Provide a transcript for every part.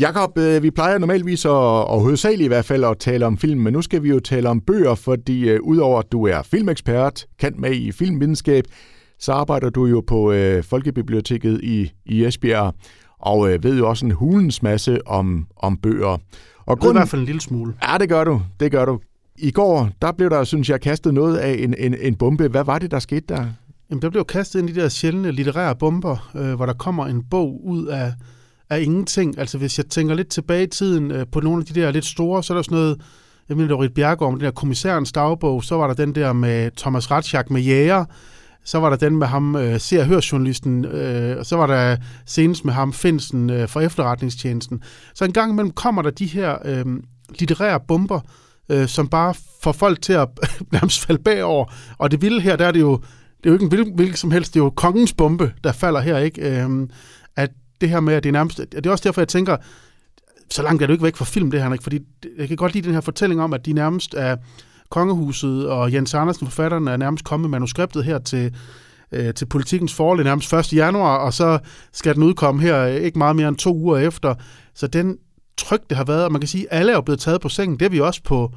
Jakob, øh, vi plejer normalvis at, og hovedsageligt i hvert fald at tale om film, men nu skal vi jo tale om bøger, fordi uh, udover at du er filmekspert, kendt med i filmvidenskab, så arbejder du jo på uh, Folkebiblioteket i, i Esbjerg, og uh, ved jo også en hulens masse om, om bøger. Og grunden... i hvert fald en lille smule. Ja, det gør du. Det gør du. I går, der blev der, synes jeg, kastet noget af en, en, en bombe. Hvad var det, der skete der? Jamen, der blev kastet ind i de der sjældne litterære bomber, øh, hvor der kommer en bog ud af, af ingenting. Altså, hvis jeg tænker lidt tilbage i tiden øh, på nogle af de der lidt store, så er der sådan noget, jeg mener, det var Rit Bjergård med den der kommissærens dagbog, så var der den der med Thomas Ratschak med jæger, så var der den med ham, øh, ser og journalisten, øh, og så var der senest med ham, Finsen øh, fra efterretningstjenesten. Så en gang imellem kommer der de her øh, litterære bomber, øh, som bare får folk til at nærmest falde bagover. Og det vilde her, der er det jo, det er jo ikke en hvilken, hvilken som helst, det er jo kongens bombe, der falder her, ikke? Øh, det her med, at det er nærmest, det er også derfor, jeg tænker, så langt er du ikke væk fra film, det her, ikke? fordi jeg kan godt lide den her fortælling om, at de nærmest er kongehuset, og Jens Andersen, forfatteren, er nærmest kommet med manuskriptet her til, øh, til politikens forlig nærmest 1. januar, og så skal den udkomme her ikke meget mere end to uger efter. Så den tryk, det har været, og man kan sige, at alle er jo blevet taget på sengen, det er vi også på,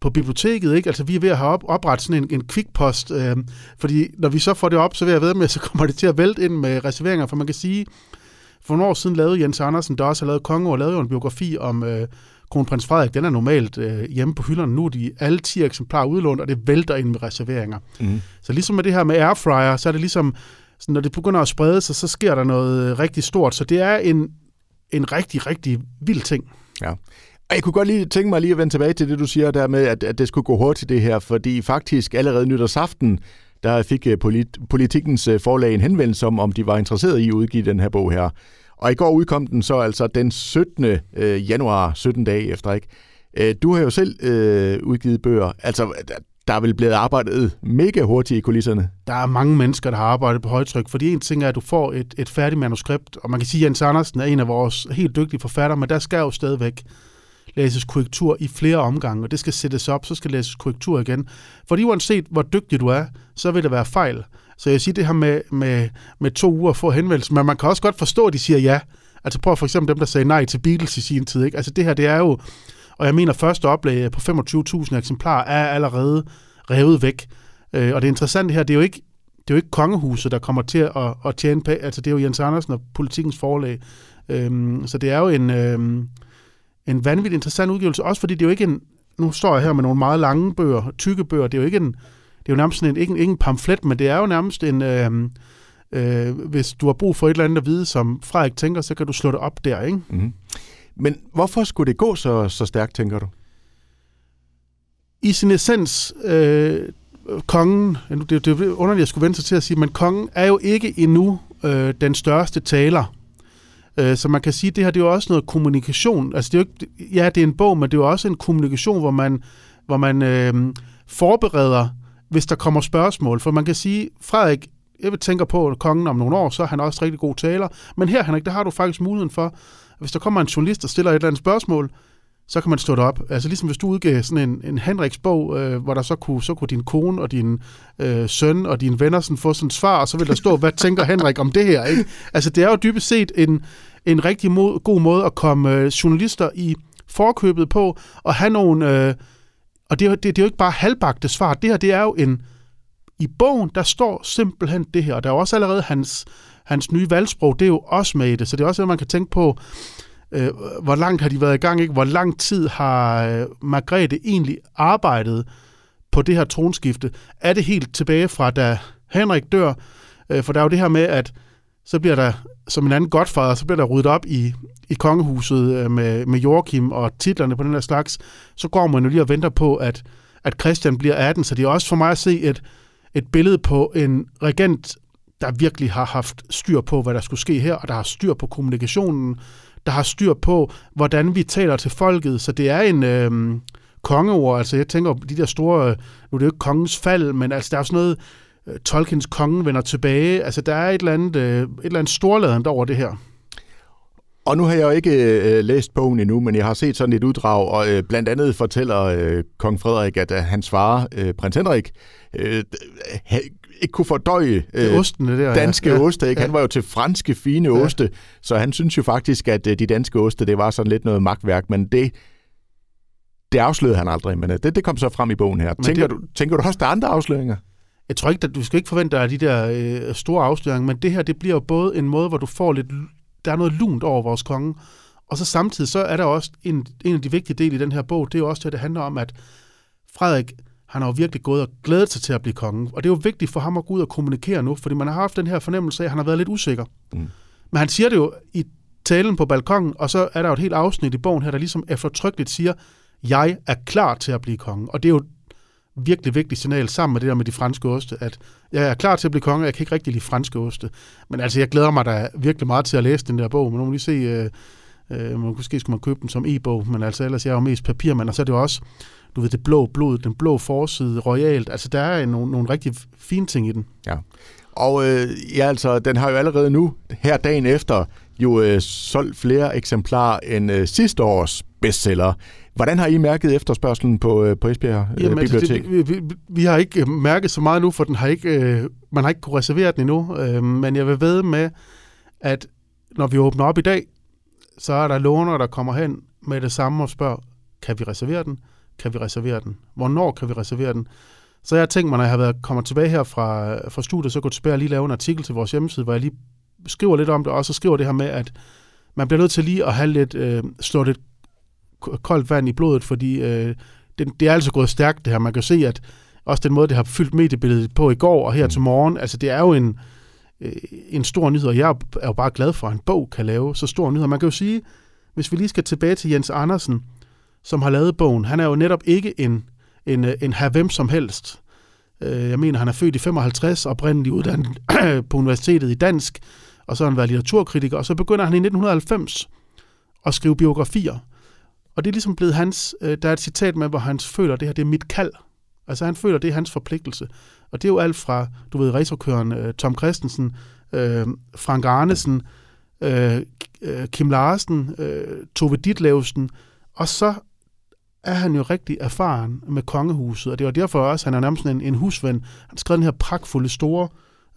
på biblioteket, ikke? Altså, vi er ved at have op, oprettet sådan en, en kvikpost, øh, fordi når vi så får det op, så vil jeg ved med, så kommer det til at vælte ind med reserveringer, for man kan sige, for nogle år siden lavede Jens Andersen, der også har lavet Kongo, og lavede jo en biografi om øh, kronprins Frederik. Den er normalt øh, hjemme på hylderne. Nu er de alle 10 eksemplarer udlånt, og det vælter ind med reserveringer. Mm. Så ligesom med det her med airfryer, så er det ligesom, så når det begynder at sprede sig, så sker der noget øh, rigtig stort. Så det er en, en rigtig, rigtig vild ting. Ja. Og jeg kunne godt lige tænke mig lige at vende tilbage til det, du siger der med, at, at det skulle gå hurtigt det her, fordi faktisk allerede nytårsaften, der fik øh, polit, politikens øh, forlag en henvendelse om, om de var interesseret i at udgive den her bog her. Og i går udkom den så altså den 17. Øh, januar, 17 dage efter, ikke? Du har jo selv øh, udgivet bøger. Altså, der er vel blevet arbejdet mega hurtigt i kulisserne. Der er mange mennesker, der har arbejdet på højtryk, fordi en ting er, at du får et, et færdigt manuskript, og man kan sige, at Jens Andersen er en af vores helt dygtige forfattere, men der skal jo stadigvæk læses korrektur i flere omgange, og det skal sættes op, så skal læses korrektur igen. Fordi uanset hvor dygtig du er, så vil der være fejl. Så jeg siger det her med, med, med to uger for henvendelse, men man kan også godt forstå, at de siger ja. Altså prøv for eksempel dem, der sagde nej til Beatles i sin tid. Ikke? Altså det her, det er jo, og jeg mener første oplag på 25.000 eksemplarer er allerede revet væk. Øh, og det interessante her, det er jo ikke, det er jo ikke kongehuset, der kommer til at, at tjene penge. Altså det er jo Jens Andersen og politikens forlag. Øhm, så det er jo en, Øh, en vanvittig interessant udgivelse, også fordi det er jo ikke en, nu står jeg her med nogle meget lange bøger, tykke bøger, det er jo ikke en, det er jo nærmest en, ikke, en, ikke en pamflet, men det er jo nærmest en, øh, øh, hvis du har brug for et eller andet at vide, som Frederik tænker, så kan du slå det op der, ikke? Mm-hmm. Men hvorfor skulle det gå så, så stærkt, tænker du? I sin essens, øh, kongen, det, det er underligt, at jeg skulle vente sig til at sige, men kongen er jo ikke endnu øh, den største taler. Øh, så man kan sige, at det her det er jo også noget kommunikation. Altså det er jo ikke, ja, det er en bog, men det er jo også en kommunikation, hvor man, hvor man øh, forbereder, hvis der kommer spørgsmål. For man kan sige, Frederik, jeg vil tænke på at kongen om nogle år, så er han også rigtig god taler. Men her, Henrik, der har du faktisk muligheden for, hvis der kommer en journalist og stiller et eller andet spørgsmål, så kan man stå det op. Altså ligesom hvis du udgav sådan en, en Henriks bog, øh, hvor der så kunne, så kunne din kone og din øh, søn og dine venner sådan få sådan et svar, og så vil der stå, hvad tænker Henrik om det her? Ikke? Altså det er jo dybest set en, en rigtig mod, god måde at komme øh, journalister i forkøbet på, og have nogle... Øh, og det, det, det er jo ikke bare halvbagte svar. Det her, det er jo en... I bogen, der står simpelthen det her, og der er også allerede hans, hans nye valgsprog, det er jo også med i det, så det er også noget, man kan tænke på, øh, hvor langt har de været i gang, ikke? Hvor lang tid har øh, Margrethe egentlig arbejdet på det her tronskifte? Er det helt tilbage fra, da Henrik dør? Øh, for der er jo det her med, at så bliver der, som en anden godfader, så bliver der ryddet op i, i kongehuset øh, med, med Joachim og titlerne på den her slags. Så går man jo lige og venter på, at, at Christian bliver 18, så det er også for mig at se et, et billede på en regent, der virkelig har haft styr på, hvad der skulle ske her, og der har styr på kommunikationen, der har styr på, hvordan vi taler til folket. Så det er en øh, kongeord. Altså jeg tænker de der store, øh, nu er det jo ikke kongens fald, men altså der er sådan noget, øh, Tolkiens konge vender tilbage. Altså der er et eller andet, øh, et eller andet storladende over det her. Og nu har jeg jo ikke øh, læst bogen endnu, men jeg har set sådan et uddrag, og øh, blandt andet fortæller øh, kong Frederik, at øh, hans far, øh, prins Henrik, øh, ikke kunne fordøje øh, ostene der, danske ja. oste. Ikke? Han var jo til franske fine ja. oste, så han synes jo faktisk, at øh, de danske oste, det var sådan lidt noget magtværk, men det, det afslørede han aldrig, men øh, det, det kom så frem i bogen her. tænker, det, du, tænker du også, der er andre afsløringer? Jeg tror ikke, at du skal ikke forvente dig de der øh, store afsløringer, men det her, det bliver jo både en måde, hvor du får lidt, der er noget lunt over vores konge, og så samtidig, så er der også en, en af de vigtige dele i den her bog, det er jo også det, det handler om, at Frederik, han har jo virkelig gået og glædet sig til at blive konge. Og det er jo vigtigt for ham at gå ud og kommunikere nu, fordi man har haft den her fornemmelse af, at han har været lidt usikker. Mm. Men han siger det jo i talen på balkongen, og så er der jo et helt afsnit i bogen her, der ligesom eftertrykkeligt siger, jeg er klar til at blive konge. Og det er jo virkelig vigtigt signal sammen med det der med de franske oste, at jeg er klar til at blive konge, og jeg kan ikke rigtig lide franske oste. Men altså, jeg glæder mig da virkelig meget til at læse den der bog, men nu må lige se, øh, øh, måske skulle man købe den som e-bog, men altså ellers jeg er jo mest papirmand, og så er det jo også, du ved, det blå blod, den blå forside, royalt, altså der er nogle, nogle rigtig fine ting i den. Ja, og øh, ja, altså, den har jo allerede nu, her dagen efter, jo øh, solgt flere eksemplarer end øh, sidste års bestseller. Hvordan har I mærket efterspørgselen på, øh, på Esbjerg øh, Jamen, altså, Bibliotek? Det, vi, vi, vi har ikke øh, mærket så meget nu, for den har ikke, øh, man har ikke kunne reservere den endnu. Øh, men jeg vil ved med, at når vi åbner op i dag, så er der låner, der kommer hen med det samme og spørger, kan vi reservere den? Kan vi reservere den? Hvornår kan vi reservere den? Så jeg har tænkt mig, når jeg har været, kommer tilbage her fra, fra studiet, så går tilbage og lige lave en artikel til vores hjemmeside, hvor jeg lige skriver lidt om det, og så skriver det her med, at man bliver nødt til lige at have lidt, øh, slå lidt koldt vand i blodet, fordi øh, det, det er altså gået stærkt det her. Man kan se, at også den måde, det har fyldt mediebilledet på i går og her mm. til morgen, altså det er jo en, øh, en stor nyhed, og jeg er jo bare glad for, at en bog kan lave så stor nyhed. Man kan jo sige, hvis vi lige skal tilbage til Jens Andersen, som har lavet bogen, han er jo netop ikke en, en, øh, en her hvem som helst. Øh, jeg mener, han er født i 55, oprindeligt uddannet på universitetet i dansk, og så har han været litteraturkritiker, og så begynder han i 1990 at skrive biografier. Og det er ligesom blevet hans, øh, der er et citat med, hvor han føler, at det her det er mit kald. Altså han føler, det er hans forpligtelse. Og det er jo alt fra, du ved, racerkøren Tom Christensen, øh, Frank Arnesen, øh, Kim Larsen, øh, Tove Ditlevsen, og så er han jo rigtig erfaren med kongehuset, og det var derfor også, han er nærmest en, en husven. Han skrev den her pragtfulde, store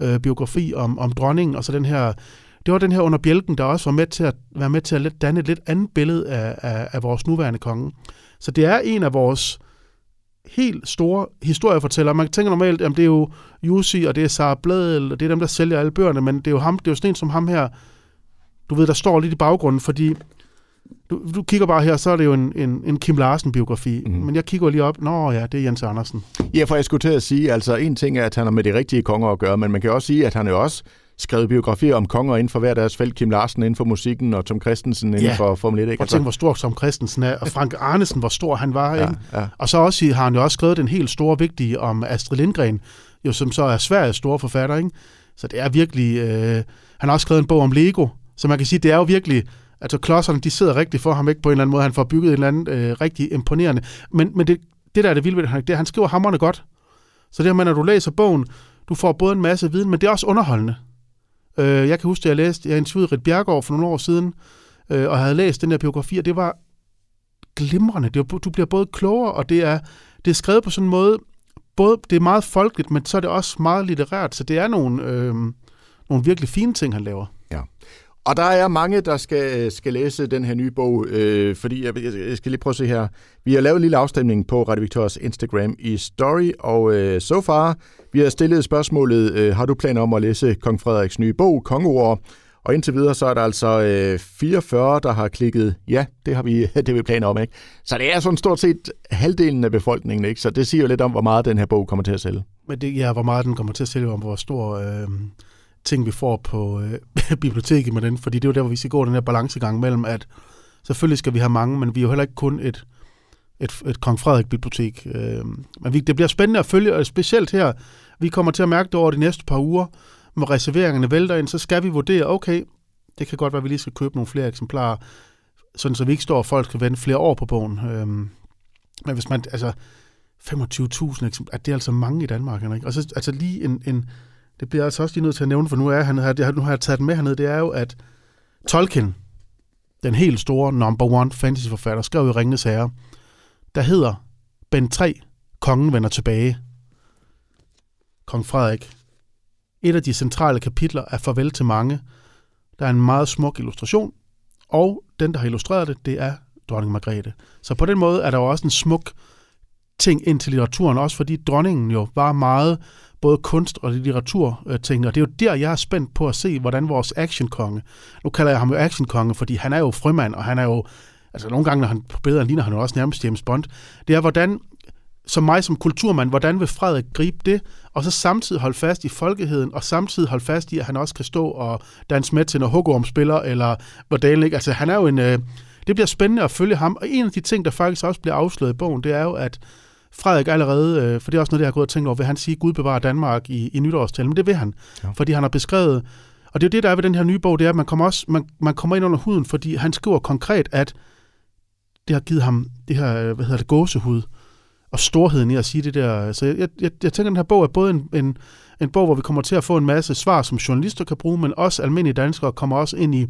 øh, biografi om, om dronningen, og så den her det var den her under bjælken, der også var med til at være med til at lidt, danne et lidt andet billede af, af, af vores nuværende konge. Så det er en af vores helt store historiefortællere. Man tænker normalt, at det er jo Jussi, og det er Sara Bladel, og det er dem, der sælger alle bøgerne, men det er jo, ham, det er jo sådan en som ham her, du ved, der står lidt i baggrunden, fordi du, du kigger bare her, så er det jo en, en, en Kim Larsen-biografi, mm. men jeg kigger lige op, nå ja, det er Jens Andersen. Ja, for jeg skulle til at sige, altså en ting er, at han har med de rigtige konger at gøre, men man kan også sige, at han jo også skrevet biografier om konger inden for hver deres felt. Kim Larsen inden for musikken, og Tom Christensen inden ja. for Formel 1. Ikke? Og tænk, hvor stor Tom Christensen er, og Frank Arnesen, hvor stor han var. Ja, ikke? Ja. Og så også, har han jo også skrevet den helt store vigtige om Astrid Lindgren, jo, som så er Sveriges store forfatter. Ikke? Så det er virkelig... Øh, han har også skrevet en bog om Lego, så man kan sige, det er jo virkelig... Altså klodserne, de sidder rigtigt for ham ikke på en eller anden måde. Han får bygget en eller anden øh, rigtig imponerende. Men, men det, det der er det vilde ved det, det er, han skriver hammerne godt. Så det her med, når du læser bogen, du får både en masse viden, men det er også underholdende. Øh, jeg kan huske, at jeg læste, jeg interviewede Rit Bjergård for nogle år siden, øh, og havde læst den der biografi, og det var glimrende. Det var, du bliver både klogere, og det er, det er skrevet på sådan en måde, både, det er meget folkeligt, men så er det også meget litterært, så det er nogle, øh, nogle virkelig fine ting, han laver. Ja. Og der er mange, der skal, øh, skal læse den her nye bog, øh, fordi jeg, jeg skal lige prøve at se her. Vi har lavet en lille afstemning på Radio Victors Instagram i Story, og øh, so far, vi har stillet spørgsmålet, øh, har du planer om at læse Kong Frederiks nye bog, Kongeord? Og indtil videre, så er der altså øh, 44, der har klikket, ja, det har vi, det har vi planer om, ikke? Så det er sådan stort set halvdelen af befolkningen, ikke? Så det siger jo lidt om, hvor meget den her bog kommer til at sælge. Men det, ja, hvor meget den kommer til at sælge, om hvor stor... Øh ting, vi får på øh, biblioteket med den, fordi det er jo der, hvor vi skal gå den her balancegang mellem, at selvfølgelig skal vi have mange, men vi er jo heller ikke kun et, et, et Kong Frederik-bibliotek. Øh, men vi, det bliver spændende at følge, og specielt her, vi kommer til at mærke det over de næste par uger, når reserveringerne vælter ind, så skal vi vurdere, okay, det kan godt være, at vi lige skal købe nogle flere eksemplarer, sådan så vi ikke står, og folk skal vente flere år på bogen. Øh, men hvis man, altså, 25.000 eksemplarer, det er altså mange i Danmark, ikke? Og så altså lige en, en det bliver jeg altså også lige nødt til at nævne, for nu, er han her, nu har jeg taget den med hernede, det er jo, at Tolkien, den helt store number one fantasyforfatter, skrev i Ringenes Herre, der hedder Ben 3, Kongen vender tilbage. Kong Frederik et af de centrale kapitler er Farvel til mange. Der er en meget smuk illustration, og den, der har illustreret det, det er dronning Margrethe. Så på den måde er der jo også en smuk ting ind til litteraturen, også fordi dronningen jo var meget både kunst- og litteraturting, øh, og det er jo der, jeg er spændt på at se, hvordan vores actionkonge, nu kalder jeg ham jo actionkonge, fordi han er jo frømand, og han er jo, altså nogle gange, når han på bedre ligner han jo også nærmest James Bond, det er, hvordan som mig som kulturmand, hvordan vil Frederik gribe det, og så samtidig holde fast i folkeheden, og samtidig holde fast i, at han også kan stå og danse med til, når Hugorm spiller, eller hvordan ikke. Altså, han er jo en... Øh, det bliver spændende at følge ham, og en af de ting, der faktisk også bliver afsløret i bogen, det er jo, at Frederik allerede, øh, for det er også noget, jeg har gået og tænkt over, vil han sige, Gud bevarer Danmark i, i nytårstalen, men det vil han, ja. fordi han har beskrevet, og det er jo det, der er ved den her nye bog, det er, at man kommer, også, man, man kommer ind under huden, fordi han skriver konkret, at det har givet ham det her, hvad hedder det, gåsehud, og storheden i at sige det der. Så jeg, jeg, jeg tænker, at den her bog er både en, en, en bog, hvor vi kommer til at få en masse svar, som journalister kan bruge, men også almindelige danskere kommer også ind i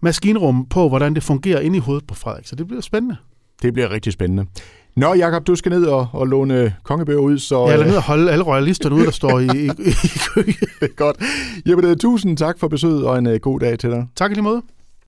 maskinrummet på, hvordan det fungerer inde i hovedet på Frederik. Så det bliver spændende. Det bliver rigtig spændende. Nå, Jakob, du skal ned og, og låne kongebøger ud. Så, ja, eller ned og holde alle royalisterne ud, der står i, i, i kø. Godt. Jamen, tusind tak for besøget, og en uh, god dag til dig. Tak i lige måde.